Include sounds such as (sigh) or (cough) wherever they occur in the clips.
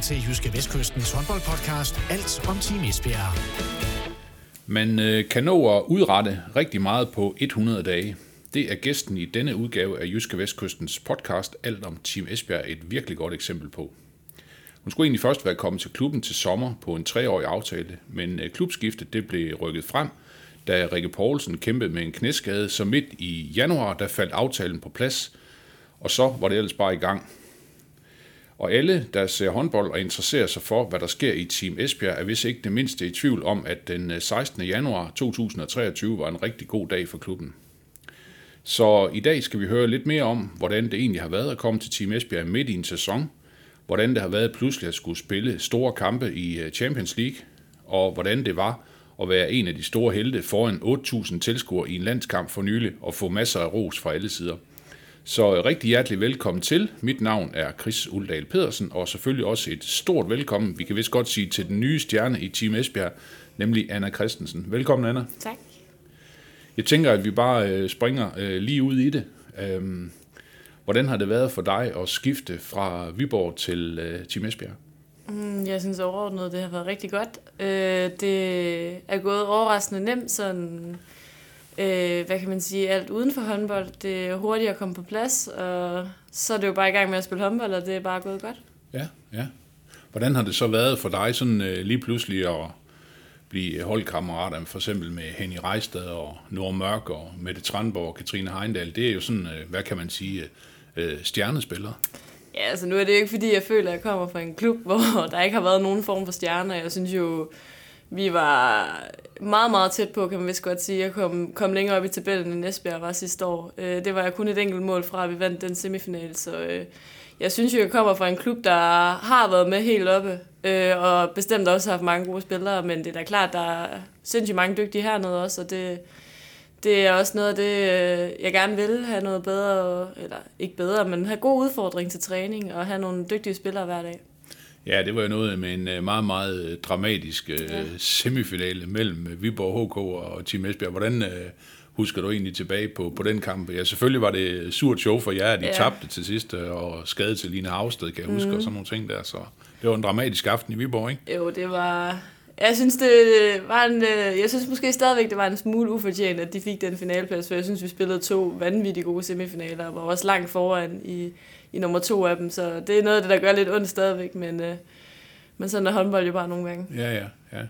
til Jyske Vestkystens håndboldpodcast Alt om Team Esbjerg. Man øh, kan nå at udrette rigtig meget på 100 dage. Det er gæsten i denne udgave af Jyske Vestkystens podcast Alt om Team Esbjerg et virkelig godt eksempel på. Hun skulle egentlig først være kommet til klubben til sommer på en treårig aftale, men øh, klubskiftet det blev rykket frem, da Rikke Poulsen kæmpede med en knæskade, så midt i januar der faldt aftalen på plads, og så var det ellers bare i gang. Og alle, der ser håndbold og interesserer sig for, hvad der sker i Team Esbjerg, er vist ikke det mindste i tvivl om, at den øh, 16. januar 2023 var en rigtig god dag for klubben. Så i dag skal vi høre lidt mere om, hvordan det egentlig har været at komme til Team Esbjerg midt i en sæson, hvordan det har været pludselig at skulle spille store kampe i øh, Champions League, og hvordan det var at være en af de store helte foran 8.000 tilskuere i en landskamp for nylig og få masser af ros fra alle sider. Så rigtig hjertelig velkommen til. Mit navn er Chris Uldal Pedersen, og selvfølgelig også et stort velkommen, vi kan vist godt sige, til den nye stjerne i Team Esbjerg, nemlig Anna Christensen. Velkommen, Anna. Tak. Jeg tænker, at vi bare øh, springer øh, lige ud i det. Øhm, hvordan har det været for dig at skifte fra Viborg til øh, Team Esbjerg? Mm, jeg synes overordnet, det har været rigtig godt. det er gået overraskende nemt, sådan øh, hvad kan man sige, alt uden for håndbold. Det er hurtigt at komme på plads, og så er det jo bare i gang med at spille håndbold, og det er bare gået godt. Ja, ja. Hvordan har det så været for dig sådan øh, lige pludselig at blive holdkammerater, for eksempel med Henny Rejstad og Nord Mørk og Mette Tranborg og Katrine Heindal? Det er jo sådan, øh, hvad kan man sige, øh, stjernespillere. Ja, altså nu er det jo ikke, fordi jeg føler, at jeg kommer fra en klub, (laughs) hvor der ikke har været nogen form for stjerner. Jeg synes jo, vi var meget, meget tæt på, kan man vist godt sige, Jeg komme kom længere op i tabellen end Esbjerg var sidste år. Øh, det var jeg kun et enkelt mål fra, at vi vandt den semifinal, så øh, jeg synes jo, jeg kommer fra en klub, der har været med helt oppe, øh, og bestemt også har haft mange gode spillere, men det er da klart, der er sindssygt mange dygtige hernede også, og det, det er også noget af det, øh, jeg gerne vil have noget bedre, eller ikke bedre, men have god udfordring til træning, og have nogle dygtige spillere hver dag. Ja, det var jo noget med en øh, meget, meget øh, dramatisk øh, ja. semifinale mellem Viborg HK og Team Esbjerg. Hvordan husker du egentlig tilbage på, på den kamp? Ja, selvfølgelig var det surt show for jer, at de ja. tabte til sidst, og skade til Line Havsted, kan jeg huske, mm. og sådan nogle ting der. Så det var en dramatisk aften i Viborg, ikke? Jo, det var... Jeg synes, det var en, jeg synes måske stadigvæk, det var en smule ufortjent, at de fik den finaleplads, for jeg synes, vi spillede to vanvittigt gode semifinaler, og var også langt foran i, i nummer to af dem, så det er noget af det, der gør lidt ondt stadigvæk, men, øh, men sådan er håndbold jo bare nogle gange. Ja, ja, ja.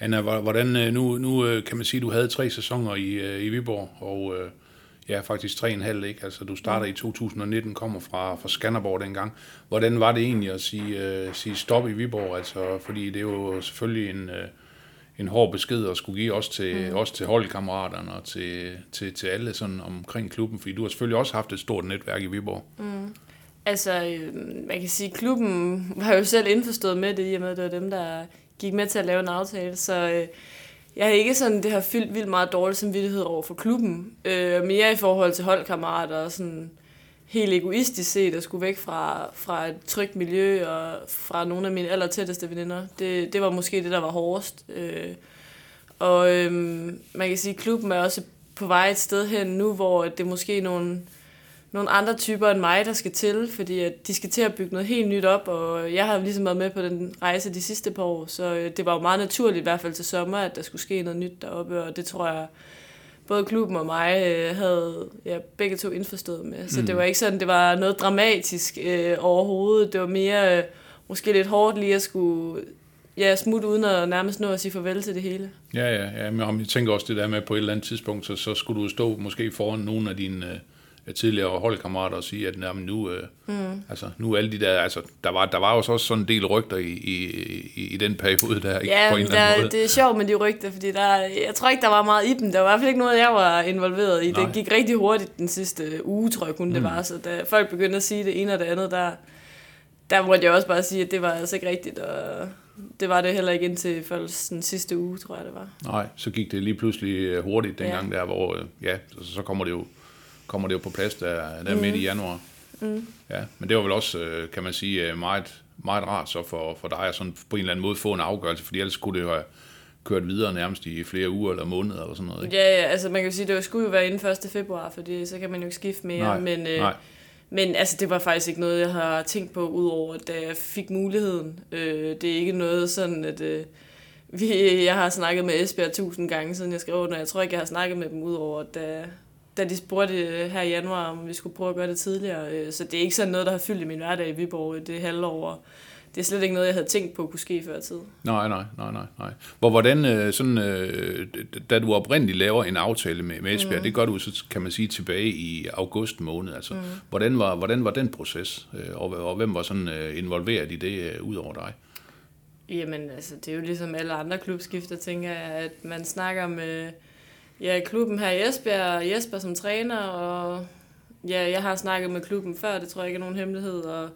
Anna, hvordan, øh, nu, nu øh, kan man sige, at du havde tre sæsoner i, øh, i Viborg, og ja, faktisk tre og en halv, ikke? Altså, du starter i 2019, kommer fra, fra Skanderborg dengang. Hvordan var det egentlig at sige, uh, sige stop i Viborg? Altså, fordi det er jo selvfølgelig en, uh, en hård besked at skulle give også til, mm. også til holdkammeraterne og til, til, til alle sådan omkring klubben, fordi du har selvfølgelig også haft et stort netværk i Viborg. Mm. Altså, øhm, man kan sige, at klubben var jo selv indforstået med det, i og med, at det var dem, der gik med til at lave en aftale. Så øh, jeg har ikke sådan, det har fyldt vildt meget dårlig samvittighed over for klubben. Øh, mere i forhold til holdkammerater og sådan helt egoistisk set at skulle væk fra, fra et trygt miljø og fra nogle af mine aller tætteste veninder. Det, det var måske det, der var hårdest. Øh, og øh, man kan sige, at klubben er også på vej et sted hen nu, hvor det måske er nogle nogle andre typer end mig, der skal til, fordi at de skal til at bygge noget helt nyt op, og jeg har ligesom været med på den rejse de sidste par år, så øh, det var jo meget naturligt i hvert fald til sommer, at der skulle ske noget nyt deroppe, og det tror jeg, både klubben og mig øh, havde ja, begge to indforstået med. Så mm. det var ikke sådan, det var noget dramatisk øh, overhovedet. Det var mere øh, måske lidt hårdt lige at skulle ja, smutte uden at nærmest nå at sige farvel til det hele. Ja, ja, ja men jeg tænker også det der med på et eller andet tidspunkt, så, så skulle du stå måske foran nogle af dine... Øh tidligere holdkammerater og sige, at jamen, nu, øh, mm. altså, nu alle de der, altså, der var, der var jo også sådan en del rygter i, i, i, den periode der, ikke? Ja, på en eller anden måde. det er sjovt med de rygter, fordi der, jeg tror ikke, der var meget i dem. Der var i hvert fald ikke noget, jeg var involveret i. Nej. Det gik rigtig hurtigt den sidste uge, tror jeg kun mm. det var. Så da folk begyndte at sige det ene og det andet, der, der måtte jeg også bare sige, at det var altså ikke rigtigt, og det var det heller ikke indtil først den sidste uge, tror jeg det var. Nej, så gik det lige pludselig øh, hurtigt dengang ja. der, hvor øh, ja, så, så kommer det jo kommer det jo på plads der, der mm. midt i mm. januar. Mm. Ja, men det var vel også, øh, kan man sige, øh, meget, meget rart så for, for dig at sådan på en eller anden måde få en afgørelse, fordi ellers skulle det jo have kørt videre nærmest i flere uger eller måneder eller sådan noget. Ikke? Ja, ja, altså man kan jo sige, det skulle jo være inden 1. februar, fordi så kan man jo ikke skifte mere, nej, men, øh, nej. Men altså, det var faktisk ikke noget, jeg har tænkt på, udover da jeg fik muligheden. Øh, det er ikke noget sådan, at øh, vi, jeg har snakket med Esbjerg tusind gange, siden jeg skrev under. Jeg tror ikke, jeg har snakket med dem, udover da, da de spurgte her i januar, om vi skulle prøve at gøre det tidligere. Øh, så det er ikke sådan noget, der har fyldt i min hverdag i Viborg det halvår. Det er slet ikke noget, jeg havde tænkt på kunne ske før tid. Nej, nej, nej, nej. nej. Hvor, hvordan, øh, sådan, øh, da du oprindeligt laver en aftale med, med Esbjerg, mm. det gør du så, kan man sige, tilbage i august måned. Altså, mm. hvordan, var, hvordan var den proces, og, og hvem var sådan involveret i det, ud over dig? Jamen, altså, det er jo ligesom alle andre klubskifter, tænker jeg, at man snakker med ja, klubben her. I Esbjerg, Jesper som træner, og ja, jeg har snakket med klubben før, det tror jeg ikke er nogen hemmelighed, og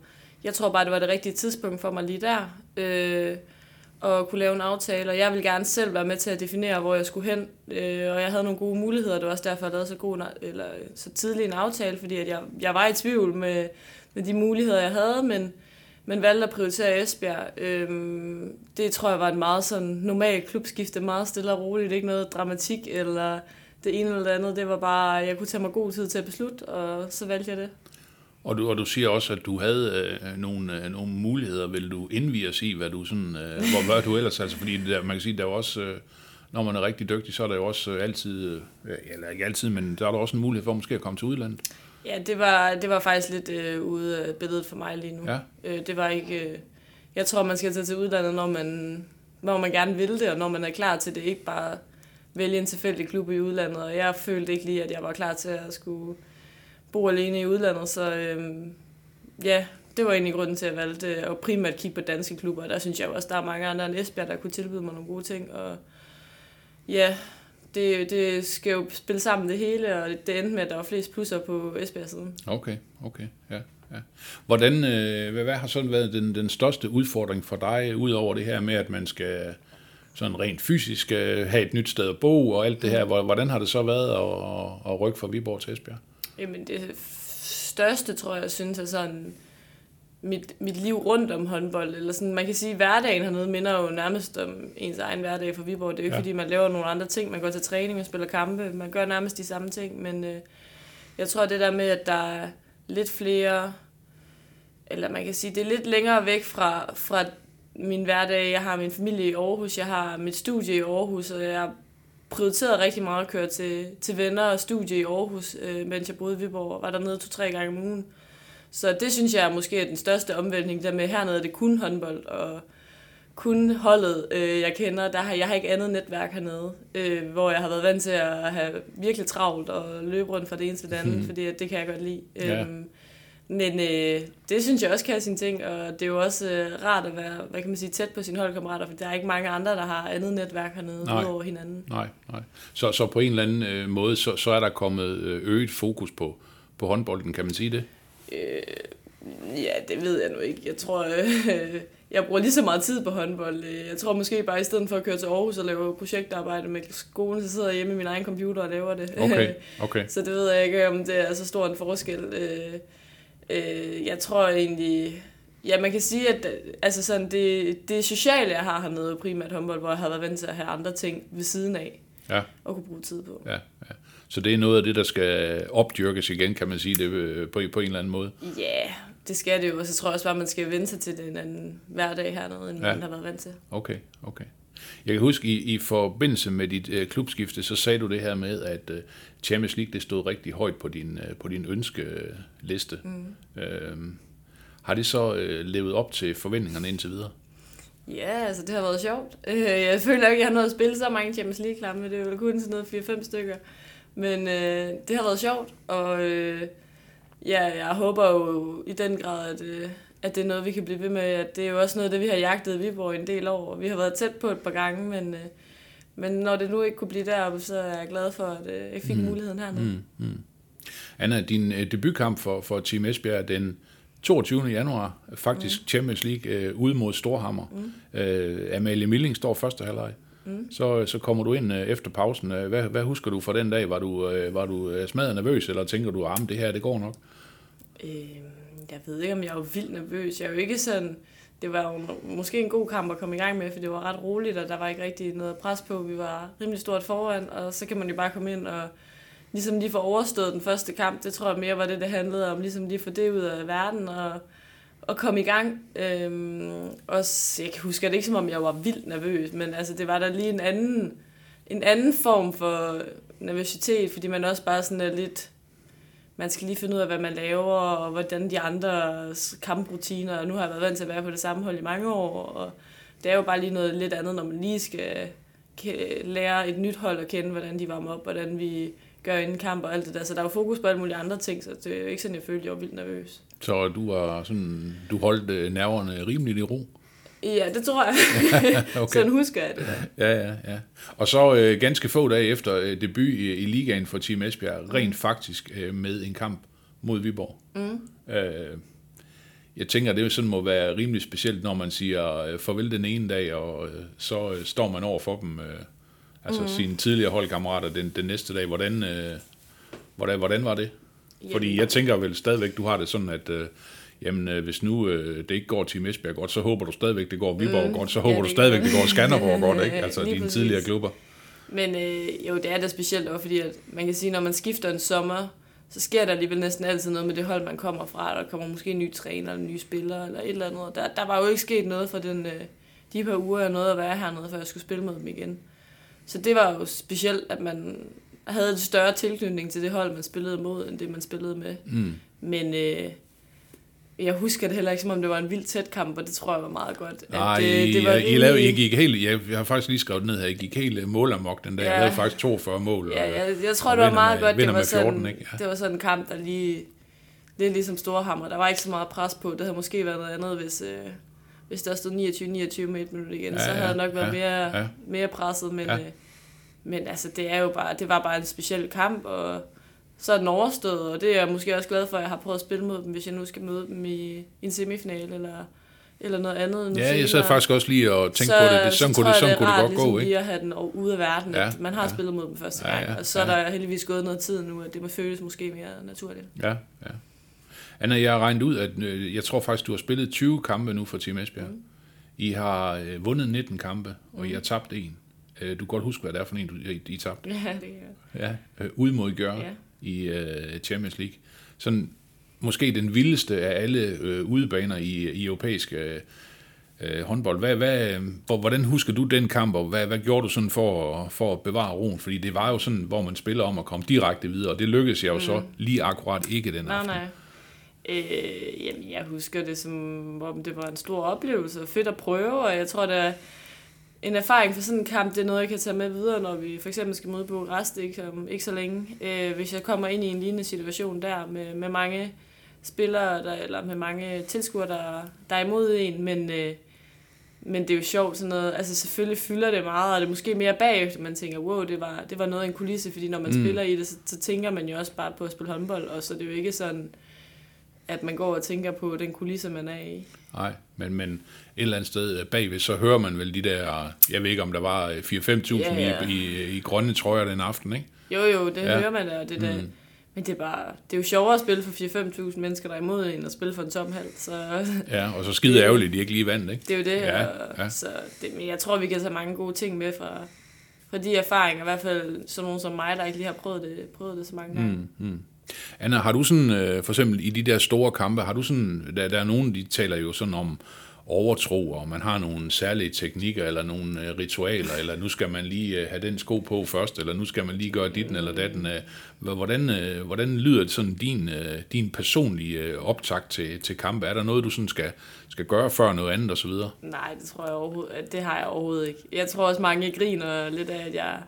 jeg tror bare, det var det rigtige tidspunkt for mig lige der, øh, at kunne lave en aftale, og jeg vil gerne selv være med til at definere, hvor jeg skulle hen, øh, og jeg havde nogle gode muligheder, det var også derfor, jeg lavede så, god, eller, så tidlig en aftale, fordi at jeg, jeg var i tvivl med, med de muligheder, jeg havde, men men valgte at prioritere Esbjerg. Øhm, det tror jeg var et meget sådan normalt klubskifte, meget stille og roligt, ikke noget dramatik eller det ene eller det andet. Det var bare, jeg kunne tage mig god tid til at beslutte, og så valgte jeg det. Og du, og du siger også, at du havde øh, nogle, øh, nogle muligheder. Vil du indvige os i, hvad du sådan, øh, (laughs) hvor, hvad du ellers, altså fordi der, man kan sige, der er også, øh, når man er rigtig dygtig, så er der jo også øh, altid, øh, eller ikke altid, men der er der også en mulighed for måske at komme til udlandet. Ja, det var, det var faktisk lidt øh, ude af billedet for mig lige nu. Ja. Øh, det var ikke... Øh, jeg tror, man skal tage til udlandet, når man, når man gerne vil det, og når man er klar til det. Ikke bare vælge en tilfældig klub i udlandet. Og jeg følte ikke lige, at jeg var klar til at skulle bo alene i udlandet. Så øh, ja, det var egentlig grunden til, at jeg valgte at primært kigge på danske klubber. Der synes jeg også, der er mange andre end Esbjerg, der kunne tilbyde mig nogle gode ting. Og ja, det, det skal jo spille sammen det hele, og det endte med, at der var flest plusser på Esbjerg-siden. Okay, okay, ja. Ja. Hvordan, øh, hvad, har sådan været den, den største udfordring for dig, udover det her med, at man skal sådan rent fysisk øh, have et nyt sted at bo og alt det her, hvordan har det så været at, at rykke fra Viborg til Esbjerg? Jamen det største, tror jeg, synes er sådan, mit, mit liv rundt om håndbold. Eller sådan, man kan sige, at hverdagen hernede minder jo nærmest om ens egen hverdag for Viborg. Det er jo ikke, ja. fordi man laver nogle andre ting. Man går til træning og spiller kampe. Man gør nærmest de samme ting. Men øh, jeg tror, det der med, at der er lidt flere... Eller man kan sige, det er lidt længere væk fra, fra min hverdag. Jeg har min familie i Aarhus. Jeg har mit studie i Aarhus. Og jeg prioriteret rigtig meget at køre til, til venner og studie i Aarhus, øh, mens jeg boede i Viborg. Var dernede to-tre gange om ugen. Så det synes jeg måske er den største omvæltning, der med hernede er det kun håndbold, og kun holdet, øh, jeg kender. Der har, jeg har ikke andet netværk hernede, øh, hvor jeg har været vant til at have virkelig travlt og løbe rundt fra det ene til det andet, hmm. fordi det kan jeg godt lide. Ja. Øhm, men øh, det synes jeg også kan have sine ting, og det er jo også øh, rart at være, hvad kan man sige, tæt på sine holdkammerater, for der er ikke mange andre, der har andet netværk hernede nej, over hinanden. Nej, nej. Så, så på en eller anden øh, måde, så, så er der kommet øh, øget fokus på, på håndbolden, kan man sige det? Øh, ja, det ved jeg nu ikke. Jeg tror, øh, jeg bruger lige så meget tid på håndbold. Jeg tror måske bare, i stedet for at køre til Aarhus og lave projektarbejde med skolen, så sidder jeg hjemme i min egen computer og laver det. Okay, (laughs) okay. så det ved jeg ikke, om det er så stor en forskel. Øh, øh, jeg tror egentlig... Ja, man kan sige, at altså sådan, det, det sociale, jeg har hernede, primært håndbold, hvor jeg har været vant til at have andre ting ved siden af, ja. og kunne bruge tid på. Ja, ja. Så det er noget af det, der skal opdyrkes igen, kan man sige det øh, på, på en eller anden måde. Ja, yeah, det skal det jo, og så tror jeg også bare, at man skal vende sig til den anden hverdag hernede, end ja. man har været vant til. Okay, okay. Jeg kan huske, i, i forbindelse med dit øh, klubskifte, så sagde du det her med, at øh, Champions League det stod rigtig højt på din, øh, på din ønskeliste. Mm. Øh, har det så øh, levet op til forventningerne indtil videre? Ja, altså det har været sjovt. Øh, jeg føler ikke, jeg har nået at spille så mange Champions League-kampe. Det er jo kun sådan noget 4-5 stykker. Men øh, det har været sjovt, og øh, ja, jeg håber jo i den grad, at, øh, at det er noget, vi kan blive ved med. At det er jo også noget, det vi har jagtet i Viborg en del år. Vi har været tæt på et par gange, men, øh, men når det nu ikke kunne blive deroppe, så er jeg glad for, at øh, jeg fik mm. muligheden hernede. Mm, mm. Anna, din øh, debutkamp for, for Team Esbjerg den 22. januar, faktisk mm. Champions League øh, ude mod Storhammer. Mm. Øh, Amalie Milling står første halvleg. Mm. Så, så kommer du ind øh, efter pausen. Øh, hvad, hvad husker du fra den dag? Var du, øh, var du smadret nervøs, eller tænker du, at det her det går nok? Øh, jeg ved ikke, om jeg var vildt nervøs. Jeg er jo ikke sådan... Det var jo måske en god kamp at komme i gang med, for det var ret roligt, og der var ikke rigtig noget pres på. Vi var rimelig stort foran, og så kan man jo bare komme ind og ligesom lige får overstået den første kamp. Det tror jeg mere var det, det handlede om. Ligesom lige få det ud af verden og, og komme i gang. Øhm, også, jeg kan huske det ikke, som om jeg var vildt nervøs, men altså, det var der lige en anden, en anden form for nervøsitet, fordi man også bare sådan er lidt man skal lige finde ud af, hvad man laver, og hvordan de andre kamprutiner, og nu har jeg været vant til at være på det samme hold i mange år, og det er jo bare lige noget lidt andet, når man lige skal lære et nyt hold at kende, hvordan de varmer op, hvordan vi gør inden kamp og alt det der. Så der er jo fokus på alle mulige andre ting, så det er jo ikke sådan, jeg følte, jeg var vildt nervøs. Så du var sådan, du holdt øh, nerverne rimeligt i ro? Ja, det tror jeg. (laughs) okay. Sådan husker jeg det. Ja, ja, ja. Og så øh, ganske få dage efter øh, debut i, i ligaen for Team Esbjerg, rent faktisk øh, med en kamp mod Viborg. Mm. Øh, jeg tænker, det sådan må være rimelig specielt, når man siger øh, farvel den ene dag, og øh, så øh, står man over for dem, øh, altså mm. sine tidligere holdkammerater den, den næste dag. Hvordan, øh, hvordan, hvordan var det? Fordi jeg tænker vel stadigvæk, du har det sådan, at... Øh, jamen øh, hvis nu øh, det ikke går til Esbjerg godt, så håber du stadigvæk, det går Viborg mm, godt, så håber ja, du stadigvæk, det går Skanderborg godt, ikke? (laughs) altså dine præcis. tidligere klubber. Men øh, jo, det er da specielt også, fordi at man kan sige, når man skifter en sommer, så sker der alligevel næsten altid noget med det hold, man kommer fra. Der kommer måske en ny træner, eller en ny spiller, eller et eller andet. Der, der var jo ikke sket noget for den, øh, de par uger, jeg nåede at være hernede, før jeg skulle spille med dem igen. Så det var jo specielt, at man havde en større tilknytning til det hold, man spillede mod, end det, man spillede med. Mm. Men øh, jeg husker det heller ikke, som om det var en vild tæt kamp, og det tror jeg var meget godt. At, Nej, det, det var jeg, I, lavede, I gik helt, jeg, jeg har faktisk lige skrevet ned her, I gik helt øh, målamok den dag. Ja. Jeg lavede faktisk 42 mål. Ja, jeg, jeg tror, det var meget med, godt. Det var, 14, sådan, ikke? Ja. det var sådan en kamp, der lige... Det er ligesom Storhammer. Der var ikke så meget pres på. Det havde måske været noget andet, hvis, øh, hvis der stod 29-29 med et minut igen. Ja, så havde jeg nok været ja, mere, ja. mere presset. Men, ja. øh, men altså, det, er jo bare, det var bare en speciel kamp, og så er den overstået, og det er jeg måske også glad for, at jeg har prøvet at spille mod dem, hvis jeg nu skal møde dem i, en semifinal eller, eller noget andet. Ja, jeg sad faktisk også lige og tænkte så, på det. det sådan kunne det, sådan kunne det godt ligesom gå, ikke? lige at have den ude af verden. Ja, man har ja. spillet mod dem første gang, ja, ja, og så er der heldigvis gået noget tid nu, at det må føles måske mere naturligt. Ja, ja. Anna, jeg har regnet ud, at øh, jeg tror faktisk, du har spillet 20 kampe nu for Team Esbjerg. Mm. I har øh, vundet 19 kampe, og mm. I har tabt en. Øh, du kan godt huske, hvad det er for en, du, I, I tabte. Ja, det er Ja, øh, ud mod Gør. Ja i uh, Champions League. Sådan måske den vildeste af alle uh, udebaner i, i europæisk uh, håndbold. Hvad, hvad, hvordan husker du den kamp, og hvad, hvad gjorde du sådan for, for at bevare roen? Fordi det var jo sådan, hvor man spiller om at komme direkte videre, og det lykkedes jeg jo mm. så lige akkurat ikke den nej, aften. Nej, Øh, jamen, jeg husker det som om det var en stor oplevelse og fedt at prøve, og jeg tror, det en erfaring for sådan en kamp, det er noget, jeg kan tage med videre, når vi for eksempel skal møde på rest ikke, om ikke så længe. Øh, hvis jeg kommer ind i en lignende situation der med, med mange spillere, der, eller med mange tilskuere, der, der er imod en, men, øh, men det er jo sjovt sådan noget. Altså selvfølgelig fylder det meget, og det er måske mere bagefter, man tænker, wow, det var, det var noget af en kulisse, fordi når man mm. spiller i det, så, så tænker man jo også bare på at spille håndbold, og så det er jo ikke sådan, at man går og tænker på den kulisse, man er i. Nej, men, men et eller andet sted bagved, så hører man vel de der, jeg ved ikke om der var 4-5.000 ja, ja. i, i, i grønne trøjer den aften, ikke? Jo, jo, det ja. hører man da, det der, mm. Men det er, bare, det er jo sjovere at spille for 4-5.000 mennesker, der er imod en, at spille for en tom hal. Så, ja, og så skide ærgerligt, de ikke lige vandt, ikke? Det er jo det, ja, ja. Så det, men jeg tror, vi kan tage mange gode ting med fra, fra de erfaringer, i hvert fald sådan nogen som mig, der ikke lige har prøvet det, prøvet det så mange gange. Mm, mm. Anna, har du sådan, øh, for eksempel i de der store kampe, har du sådan, der, der er nogen, de taler jo sådan om overtro, og man har nogle særlige teknikker, eller nogle øh, ritualer, eller nu skal man lige øh, have den sko på først, eller nu skal man lige gøre dit eller datten. Hvordan, øh, hvordan lyder det sådan din, din personlige optakt til, til kampe? Er der noget, du sådan skal, skal gøre før noget andet osv.? Nej, det tror jeg overhovedet, det har jeg overhovedet ikke. Jeg tror også mange griner lidt af, at jeg,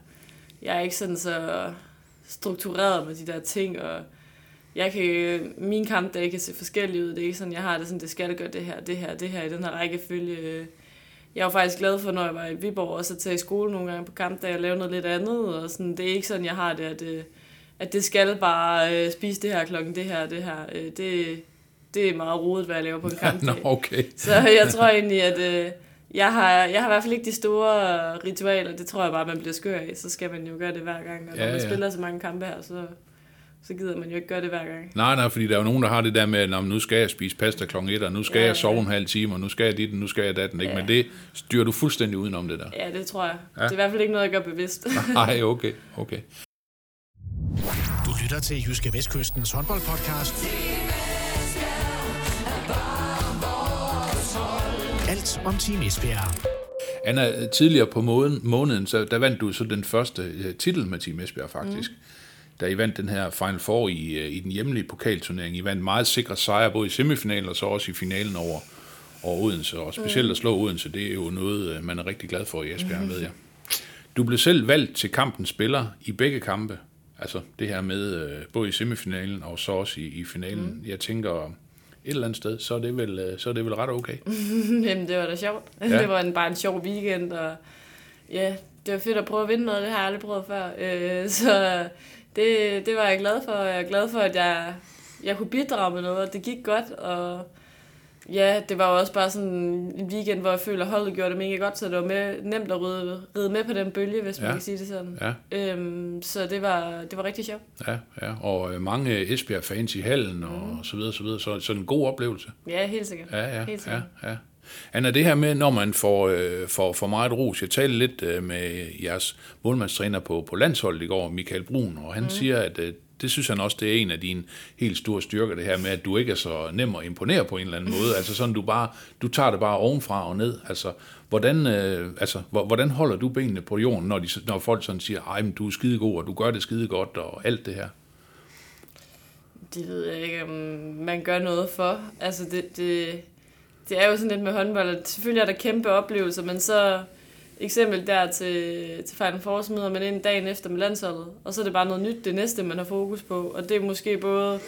jeg er ikke sådan så struktureret med de der ting, og jeg kan, min kampdag kan se forskellige ud. Det er ikke sådan, jeg har det sådan, det skal gøre det her, det her, det her i den her rækkefølge. Jeg var faktisk glad for, når jeg var i Viborg, også at tage i skole nogle gange på kampdag og lave noget lidt andet. Og sådan, det er ikke sådan, jeg har det, at, øh, at det skal bare uh, spise det her klokken, det her, det her. Uh, det, det er meget rodet, hvad jeg laver på en kampdag. (laughs) Nå, okay. Så jeg tror egentlig, at uh, jeg, har, jeg har i hvert fald ikke de store ritualer. Det tror jeg bare, man bliver skør af. Så skal man jo gøre det hver gang. Og når ja, man ja. spiller så mange kampe her, så så gider man jo ikke gøre det hver gang. Nej, nej, fordi der er jo nogen, der har det der med, at nu skal jeg spise pasta kl. 1, og nu skal ja, jeg sove en halv time, og nu skal jeg dit, og nu skal jeg datten, ikke? Ja. Men det styrer du fuldstændig udenom det der. Ja, det tror jeg. Ja. Det er i hvert fald ikke noget, jeg gør bevidst. (laughs) (laughs) nej, okay, okay. lytter til Jyske Vestkystens håndboldpodcast. Alt om Team Esbjerg. Anna, tidligere på måneden, måneden så der vandt du så den første titel med Team Esbjerg faktisk. Mm. Da I vandt den her Final Four i, øh, i den hjemlige pokalturnering. I vandt meget sikre sejre, både i semifinalen og så også i finalen over, over Odense. Og specielt at slå Odense, det er jo noget, øh, man er rigtig glad for i Esbjerg, mm. ved jeg. Du blev selv valgt til kampens spiller i begge kampe. Altså det her med både i semifinalen og så også i, i finalen. Mm. Jeg tænker, et eller andet sted, så er det vel, øh, så er det vel ret okay. (laughs) Jamen, det var da sjovt. Ja. (laughs) Det var en, bare en sjov weekend, og ja, det var fedt at prøve at vinde noget, det har jeg aldrig prøvet før. Øh, så det, det var jeg glad for. Jeg er glad for, at jeg, jeg kunne bidrage med noget, og det gik godt, og Ja, det var jo også bare sådan en weekend, hvor jeg føler, at holdet gjorde det mega godt, så det var med, nemt at ride, ride med på den bølge, hvis ja. man kan sige det sådan. Ja. Øhm, så det var, det var rigtig sjovt. Ja, ja. og øh, mange Esbjerg-fans i hallen og mm. så videre, så videre. Så, så en god oplevelse. Ja, helt sikkert. Ja, ja, helt sikkert. ja, ja. Anna, det her med, når man får, øh, får, får meget ros, jeg talte lidt øh, med jeres målmandstræner på, på landsholdet i går, Michael Brun, og han mm. siger, at øh, det synes han også, det er en af dine helt store styrker, det her med, at du ikke er så nem at imponere på en eller anden (laughs) måde. Altså sådan, du bare, du tager det bare ovenfra og ned. Altså, hvordan, øh, altså, hvordan holder du benene på jorden, når, de, når folk sådan siger, ej, men du er skidegod, og du gør det skide godt, og alt det her? Det ved jeg ikke, om man gør noget for. Altså, det, det, det er jo sådan lidt med håndbold, at selvfølgelig er der kæmpe oplevelser, men så eksempel der til, til Final Four, møder man ind dagen efter med landsholdet, og så er det bare noget nyt, det næste, man har fokus på. Og det er måske både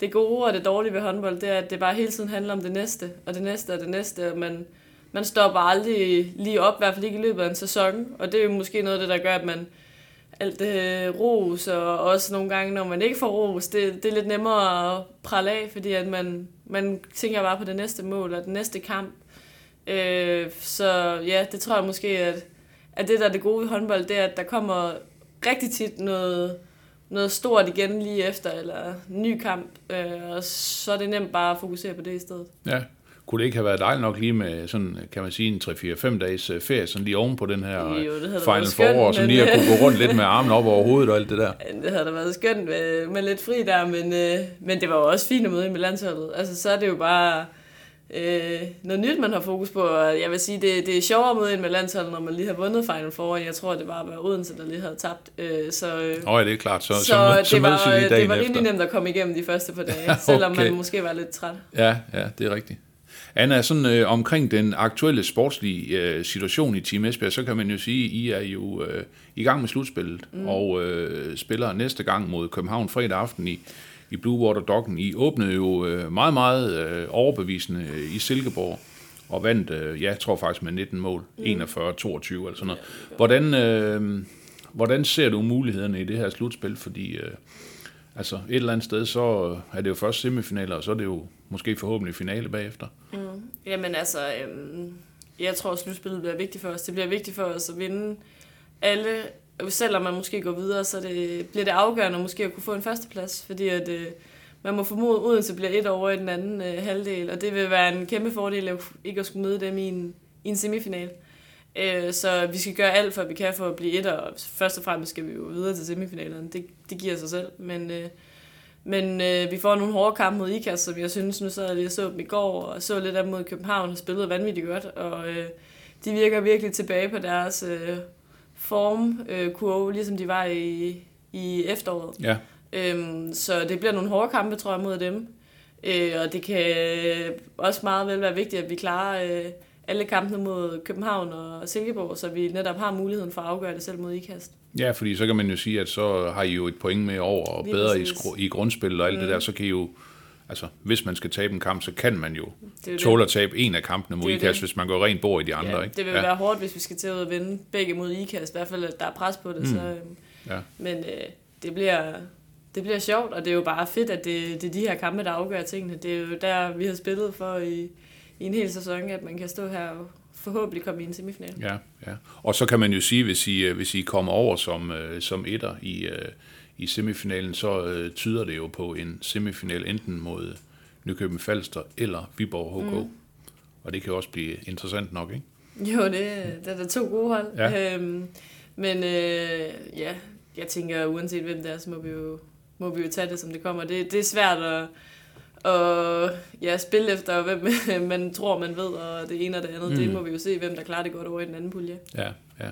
det gode og det dårlige ved håndbold, det er, at det bare hele tiden handler om det næste, og det næste og det næste, og man, man stopper aldrig lige op, i hvert fald ikke i løbet af en sæson, og det er jo måske noget af det, der gør, at man alt det ros, og også nogle gange, når man ikke får ros, det, det er lidt nemmere at prale af, fordi at man, man tænker bare på det næste mål og den næste kamp, Øh, så ja, det tror jeg måske, at, at det, der er det gode ved håndbold, det er, at der kommer rigtig tit noget, noget stort igen lige efter, eller ny kamp, øh, og så er det nemt bare at fokusere på det i stedet. Ja, kunne det ikke have været dejligt nok lige med sådan, kan man sige, en 3-4-5 dages øh, ferie, sådan lige oven på den her jo, det Final Four, så lige at kunne gå rundt lidt med armen op over hovedet og alt det der? (laughs) Det havde da været skønt med, med lidt fri der, men, øh, men det var jo også fint at møde med landsholdet. Altså, så er det jo bare øh, noget nyt, man har fokus på. Og jeg vil sige, det, det er sjovere at møde ind med landsholdet, når man lige har vundet Final Four. Jeg tror, det var Odense, der lige havde tabt. Øh, så, øh, oh, ja, det er klart. Så, så, så, så det, var, det var rimelig nemt at komme igennem de første par dage, okay. (laughs) selvom man måske var lidt træt. Ja, ja, det er rigtigt. Anna, sådan øh, omkring den aktuelle sportslige øh, situation i Team Esbjerg, så kan man jo sige, at I er jo øh, i gang med slutspillet, mm. og øh, spiller næste gang mod København fredag aften i i Blue Water Docken. I åbnede jo øh, meget, meget øh, overbevisende øh, i Silkeborg og vandt, ja, jeg tror faktisk med 19 mål, mm. 41-22 eller sådan noget. Hvordan, øh, hvordan ser du mulighederne i det her slutspil? Fordi øh, altså et eller andet sted, så er det jo først semifinaler, og så er det jo måske forhåbentlig finale bagefter. Mm. Jamen altså, øhm, jeg tror, at slutspillet bliver vigtigt for os. Det bliver vigtigt for os at vinde alle selvom man måske går videre, så det, bliver det afgørende måske at kunne få en førsteplads, fordi at, øh, man må formode, at Odense bliver et over i den anden øh, halvdel, og det vil være en kæmpe fordel at ikke at skulle møde dem i en, i en semifinal. Øh, så vi skal gøre alt, for at vi kan for at blive et, og først og fremmest skal vi jo videre til semifinalerne. Det, det giver sig selv, men... Øh, men øh, vi får nogle hårde kampe mod IKAS, som jeg synes, nu sad jeg lige så dem i går, og så lidt af mod København og spillede vanvittigt godt, og øh, de virker virkelig tilbage på deres øh, formkurve, øh, ligesom de var i, i efteråret. Ja. Øhm, så det bliver nogle hårde kampe, tror jeg, mod dem. Øh, og det kan også meget vel være vigtigt, at vi klarer øh, alle kampene mod København og Silkeborg, så vi netop har muligheden for at afgøre det selv mod IKAST. Ja, fordi så kan man jo sige, at så har I jo et point med over og bedre i, i grundspil og alt mm. det der, så kan I jo Altså, hvis man skal tabe en kamp, så kan man jo tåle at tabe en af kampene mod IKAST, hvis man går rent bord i de andre. Ja, ikke? det vil ja. være hårdt, hvis vi skal til at vinde begge mod IKAST, i hvert fald, at der er pres på det. Mm. Så, øhm, ja. Men øh, det, bliver, det bliver sjovt, og det er jo bare fedt, at det, det er de her kampe, der afgør tingene. Det er jo der, vi har spillet for i, i en hel sæson, at man kan stå her og forhåbentlig komme i en semifinal. Ja, ja. Og så kan man jo sige, hvis I, hvis I kommer over som, øh, som etter i, øh, i semifinalen, så øh, tyder det jo på en semifinal enten mod Nykøbing Falster eller Viborg HK. Mm. Og det kan også blive interessant nok, ikke? Jo, det, det er da to gode hold. Ja. Øhm, men øh, ja, jeg tænker, uanset hvem det er, så må vi jo må vi jo tage det, som det kommer. Det, det er svært at, at ja, spille efter, hvem (laughs) man tror, man ved, og det ene og det andet. Mm. Det må vi jo se, hvem der klarer det godt over i den anden pulje. Ja, ja.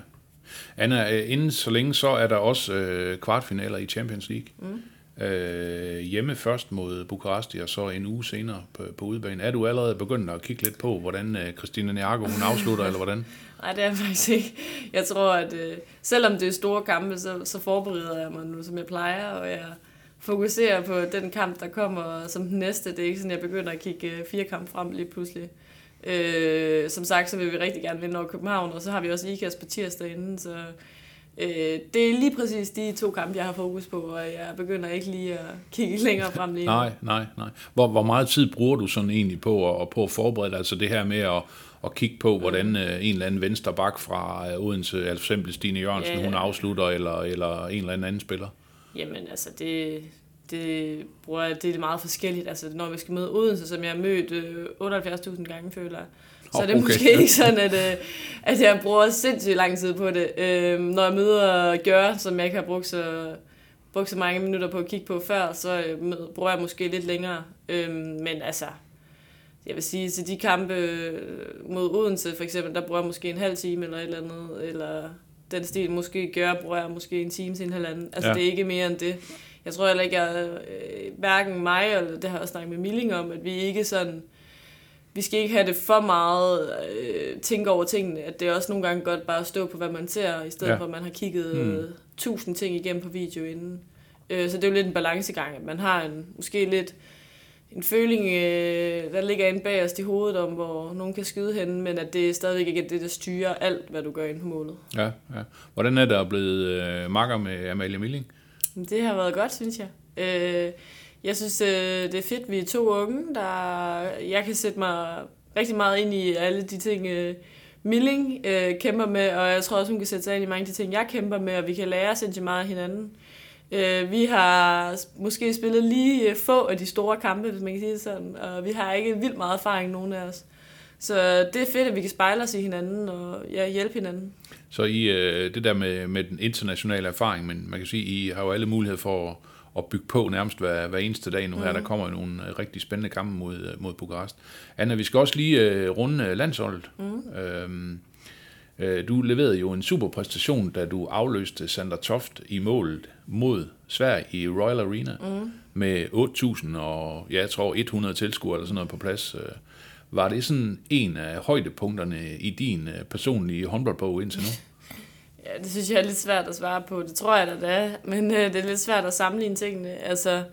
Anna, øh, inden så længe, så er der også øh, kvartfinaler i Champions League. Mm. Øh, hjemme først mod Bukaresti, og så en uge senere på, på udebane. Er du allerede begyndt at kigge lidt på, hvordan øh, Christina Niago hun afslutter, (laughs) eller hvordan? Nej, det er jeg faktisk ikke. Jeg tror, at øh, selvom det er store kampe, så, så forbereder jeg mig nu, som jeg plejer, og jeg fokuserer på den kamp, der kommer som den næste. Det er ikke sådan, at jeg begynder at kigge øh, fire kampe frem lige pludselig. Øh, som sagt, så vil vi rigtig gerne vinde over København, og så har vi også IKAS på tirsdag inden, så øh, det er lige præcis de to kampe, jeg har fokus på, og jeg begynder ikke lige at kigge længere frem lige Nej, nej, nej. Hvor, hvor meget tid bruger du sådan egentlig på at, på at forberede dig? Altså det her med at, at kigge på, hvordan øh, en eller anden venstre bak fra øh, Odense, altså for eksempel Stine Jørgensen, ja, ja. hun afslutter, eller, eller en eller anden anden spiller? Jamen altså, det, det, bruger jeg, det er meget forskelligt. Altså, når vi skal møde Odense, som jeg har mødt øh, 78.000 gange, føler jeg, så er det okay. måske ikke sådan, at, øh, at jeg bruger sindssygt lang tid på det. Øh, når jeg møder Gør, som jeg ikke har brugt så, brugt så mange minutter på at kigge på før, så øh, bruger jeg måske lidt længere. Øh, men altså, jeg vil sige, til de kampe øh, mod Odense for eksempel, der bruger jeg måske en halv time eller et eller andet, eller den stil måske gør, jeg måske en time til en halvanden. Altså, ja. det er ikke mere end det. Jeg tror heller ikke, at øh, hverken mig, eller det har jeg også snakket med Milling om, at vi ikke sådan, vi skal ikke have det for meget øh, tænke over tingene, at det er også nogle gange godt bare at stå på, hvad man ser, i stedet ja. for, at man har kigget mm. tusind ting igennem på video inden. Øh, så det er jo lidt en balancegang, at man har en, måske lidt en føling, øh, der ligger inde bag os i hovedet om, hvor nogen kan skyde henne, men at det stadigvæk ikke er det, der styrer alt, hvad du gør ind på målet. Ja, ja. Hvordan er der blevet øh, makker med Amalie Milling? Det har været godt, synes jeg. Øh, jeg synes, øh, det er fedt, vi er to unge, der jeg kan sætte mig rigtig meget ind i alle de ting, øh, Milling øh, kæmper med, og jeg tror også, hun kan sætte sig ind i mange af de ting, jeg kæmper med, og vi kan lære sindssygt meget af hinanden. Øh, vi har måske spillet lige øh, få af de store kampe, hvis man kan sige det sådan, og vi har ikke vildt meget erfaring, nogen af os. Så det er fedt, at vi kan spejle os i hinanden og ja, hjælpe hinanden. Så I, øh, det der med, med den internationale erfaring, men man kan sige, I har jo alle muligheder for at, at bygge på nærmest hver, hver eneste dag nu her. Mm. Der kommer nogle øh, rigtig spændende kampe mod, øh, mod Bukarest. Anna, vi skal også lige runde landsholdet. Mm. Øhm, du leverede jo en super præstation, da du afløste Sander Toft i målet mod Sverige i Royal Arena mm. med 8.000 og ja, jeg tror 100 tilskuere eller sådan noget på plads. Var det sådan en af højdepunkterne i din personlige håndboldbog indtil nu? (laughs) Ja, det synes jeg er lidt svært at svare på. Det tror jeg da, det er. Men øh, det er lidt svært at sammenligne tingene. Altså,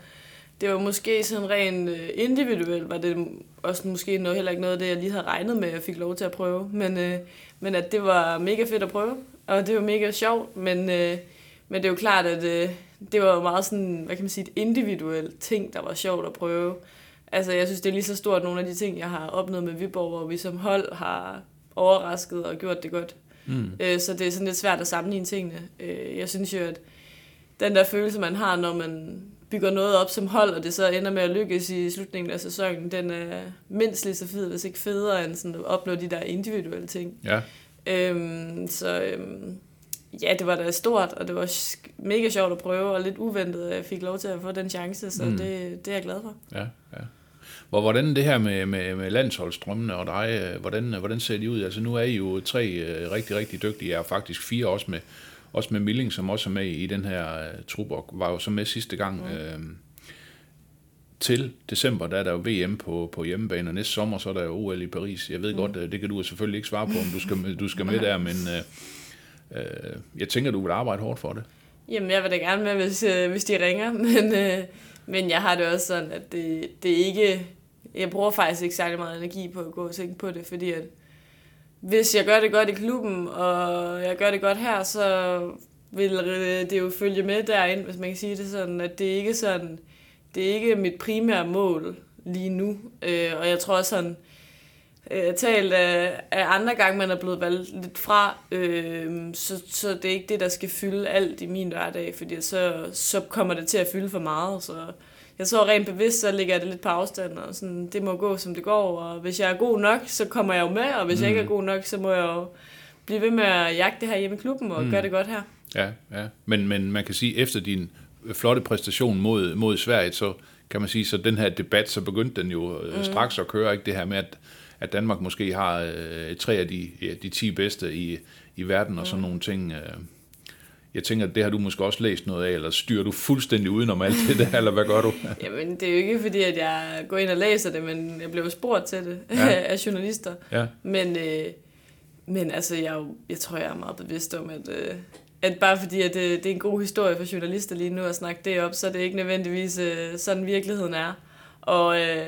det var måske sådan rent øh, individuelt, var det også måske noget, heller ikke noget af det, jeg lige havde regnet med, at jeg fik lov til at prøve. Men, øh, men at det var mega fedt at prøve, og det var mega sjovt. Men, øh, men det er jo klart, at øh, det var meget sådan, hvad kan man sige, et individuelt ting, der var sjovt at prøve. Altså, jeg synes, det er lige så stort nogle af de ting, jeg har opnået med Viborg, hvor vi som hold har overrasket og gjort det godt. Mm. Øh, så det er sådan lidt svært at sammenligne tingene. Øh, jeg synes jo, at den der følelse, man har, når man bygger noget op som hold, og det så ender med at lykkes i slutningen af sæsonen, den er mindst lige så fed, hvis ikke federe, end sådan at opnå de der individuelle ting. Ja. Øhm, så øhm, ja, det var da stort, og det var mega sjovt at prøve, og lidt uventet, at jeg fik lov til at få den chance, så mm. det, det er jeg glad for. Ja, ja. Hvor, hvordan det her med, med, med landsholdsstrømmene og dig, øh, hvordan, hvordan ser de ud? Altså nu er I jo tre øh, rigtig, rigtig dygtige, jeg er faktisk fire også med, også med Milling, som også er med i den her uh, trup, og var jo så med sidste gang. Mm. Øh, til december, der er der jo VM på, på hjemmebane, og næste sommer, så er der jo OL i Paris. Jeg ved mm. godt, det kan du selvfølgelig ikke svare på, om du skal, du skal med der, men øh, øh, jeg tænker, du vil arbejde hårdt for det. Jamen, jeg vil da gerne med, hvis, øh, hvis de ringer, (laughs) men, øh, men jeg har det også sådan, at det, det ikke jeg bruger faktisk ikke særlig meget energi på at gå og tænke på det, fordi at hvis jeg gør det godt i klubben, og jeg gør det godt her, så vil det jo følge med derind, hvis man kan sige det sådan, at det ikke sådan, det er ikke mit primære mål lige nu. Øh, og jeg tror sådan, øh, talt af, af andre gange, man er blevet valgt lidt fra, øh, så, så det er ikke det, der skal fylde alt i min hverdag, fordi så, så kommer det til at fylde for meget, så jeg tror rent bevidst, så ligger jeg det lidt på afstand, og sådan, det må gå, som det går, og hvis jeg er god nok, så kommer jeg jo med, og hvis mm. jeg ikke er mm. god nok, så må jeg jo blive ved med at jagte det her hjemme i klubben, og mm. gøre det godt her. Ja, ja. Men, men man kan sige, efter din flotte præstation mod, mod Sverige, så kan man sige, så den her debat, så begyndte den jo mm. straks at køre, ikke det her med, at, at Danmark måske har øh, tre af de, ja, de 10 bedste i, i verden og sådan mm. nogle ting. Øh. Jeg tænker, at det har du måske også læst noget af, eller styrer du fuldstændig udenom alt det der, eller hvad gør du? (laughs) Jamen, det er jo ikke fordi, at jeg går ind og læser det, men jeg blev spurgt til det ja. (laughs) af journalister. Ja. Men, øh, men altså, jeg, jeg tror, jeg er meget bevidst om, at, øh, at bare fordi, at det, det er en god historie for journalister lige nu at snakke det op, så er det ikke nødvendigvis øh, sådan virkeligheden er. Og øh,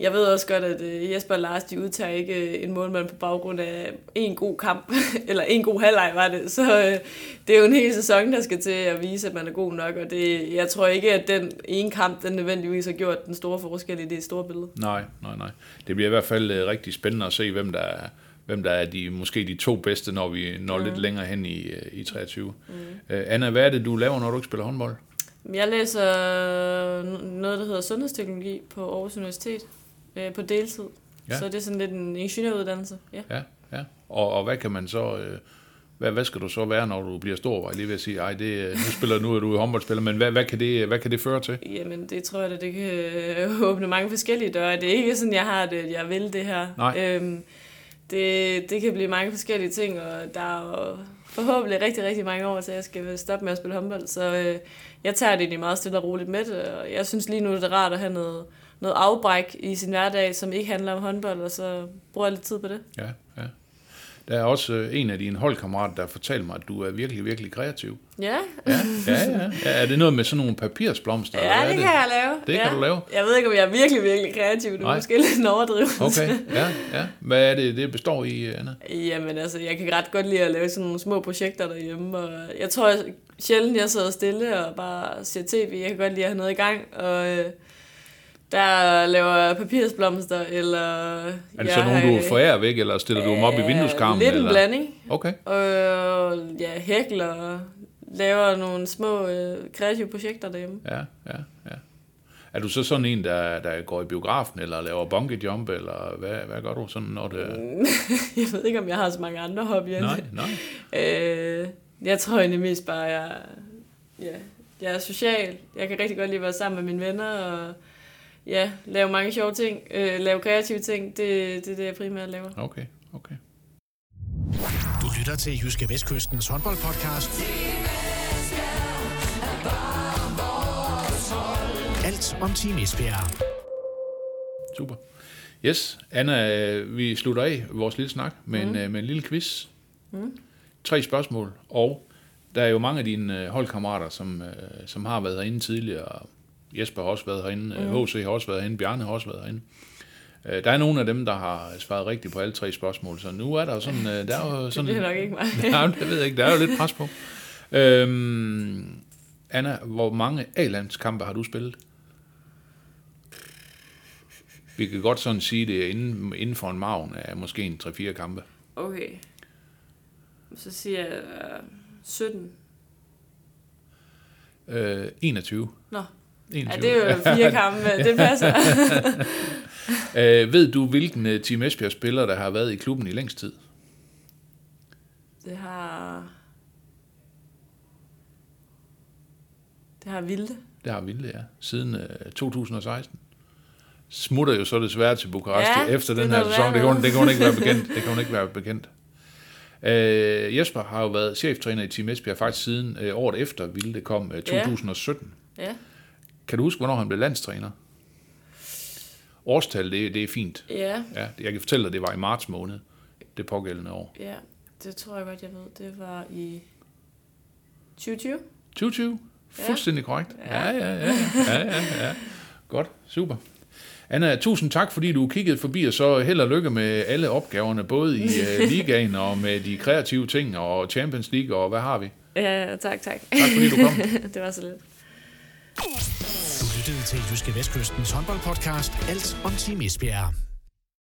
jeg ved også godt, at øh, Jesper og Lars, de udtager ikke øh, en målmand på baggrund af en god kamp, (laughs) eller en god halvleg var det. Så øh, det er jo en hel sæson, der skal til at vise, at man er god nok, og det, jeg tror ikke, at den ene kamp, den nødvendigvis har gjort den store forskel i det store billede. Nej, nej, nej. Det bliver i hvert fald rigtig spændende at se, hvem der er, hvem der er de, måske de to bedste, når vi når mm. lidt længere hen i, i 23. Mm. Anna, hvad er det, du laver, når du ikke spiller håndbold? Jeg læser noget, der hedder sundhedsteknologi på Aarhus Universitet øh, på deltid. Ja. Så det er sådan lidt en ingeniøruddannelse. Ja, ja. ja. Og, og hvad kan man så... Øh, hvad, hvad skal du så være, når du bliver stor? Var jeg lige ved at sige, ej, det, øh, nu, spiller, nu er du håndboldspiller, men hvad, hvad, kan det, hvad kan det føre til? Jamen, det tror jeg, at det kan øh, (laughs) åbne mange forskellige døre. Det er ikke sådan, jeg har det, jeg vil det her. Nej. Øhm, det, det kan blive mange forskellige ting, og der er jo forhåbentlig rigtig, rigtig mange år, så jeg skal stoppe med at spille håndbold. Så øh, jeg tager det egentlig meget stille og roligt med det, og jeg synes lige nu, det er rart at have noget, noget afbræk i sin hverdag, som ikke handler om håndbold, og så bruger jeg lidt tid på det. Ja, ja. Der er også øh, en af dine holdkammerater, der fortalte mig, at du er virkelig, virkelig kreativ. Ja. Ja, ja, ja. ja er det noget med sådan nogle papirsblomster? Ja, det, det kan jeg lave. Det ja. kan du lave? Jeg ved ikke, om jeg er virkelig, virkelig kreativ. Du er måske lidt en overdrivelse. Okay, ja, ja. Hvad er det, det består i, Anna? Jamen altså, jeg kan ret godt lide at lave sådan nogle små projekter derhjemme. Og jeg tror jeg, sjældent, jeg sidder stille og bare ser tv. Jeg kan godt lide at have noget i gang. Og øh, der laver papirsblomster, eller... Er det så nogen, du forærer væk, eller stiller du dem op i vindueskarmen? Lidt en blanding. Okay. Og ja, hækler, laver nogle små øh, kreative projekter derhjemme. Ja, ja, ja. Er du så sådan en, der, der går i biografen, eller laver bungee jump, eller hvad, hvad gør du sådan, når det... (laughs) jeg ved ikke, om jeg har så mange andre hobbyer. Nej, nej. øh, jeg tror egentlig mest bare, jeg, ja, jeg er social. Jeg kan rigtig godt lide at være sammen med mine venner, og ja, lave mange sjove ting, øh, lave kreative ting, det, det er det, jeg primært laver. Okay, okay. Du lytter til Jyske Vestkystens håndboldpodcast. Alt om Team Esbjerg. Super. Yes, Anna, vi slutter af vores lille snak med, mm. en, med en lille quiz. Mm. Tre spørgsmål, og der er jo mange af dine holdkammerater, som, som har været herinde tidligere, Jesper har også været herinde, mm. HC har også været herinde, Bjarne har også været herinde. Øh, der er nogle af dem, der har svaret rigtigt på alle tre spørgsmål, så nu er der sådan... Øh, der er jo (laughs) sådan det er nok ikke mig. (laughs) nej, det ved jeg ikke. Der er jo lidt pres på. Øhm, Anna, hvor mange A-landskampe har du spillet? Vi kan godt sådan sige det inden, inden for en maven af måske en 3-4 kampe. Okay. Så siger jeg uh, 17. Øh, 21. Nå. 21. Ja, det er jo fire kampe, det passer. (laughs) øh, ved du, hvilken uh, Team Esbjerg spiller, der har været i klubben i længst tid? Det har... Det har Vilde. Det har Vilde, ja. Siden uh, 2016. Smutter jo så desværre til Bukarest ja, efter den her sæson. Det kan, hun, det kan hun ikke være bekendt. (laughs) Det kan hun ikke være bekendt. Uh, Jesper har jo været cheftræner i Team Esbjerg faktisk siden uh, året efter Vilde kom, uh, 2017. Ja. ja. Kan du huske, hvornår han blev landstræner? Årstal, det, det er fint. Ja. ja. Jeg kan fortælle dig, det var i marts måned, det pågældende år. Ja, det tror jeg godt, jeg ved. Det var i 2020. 2020? Fuldstændig ja. korrekt. Ja. Ja, ja, ja, ja, ja, ja. Godt, super. Anna, tusind tak, fordi du kiggede forbi, og så held og lykke med alle opgaverne, både i uh, (laughs) ligaen og med de kreative ting, og Champions League, og hvad har vi? Ja, tak, tak. Tak fordi du kom. (laughs) det var så lidt. Du lyttede til Jyske Vestkystens håndboldpodcast Alt om Team Esbjerg.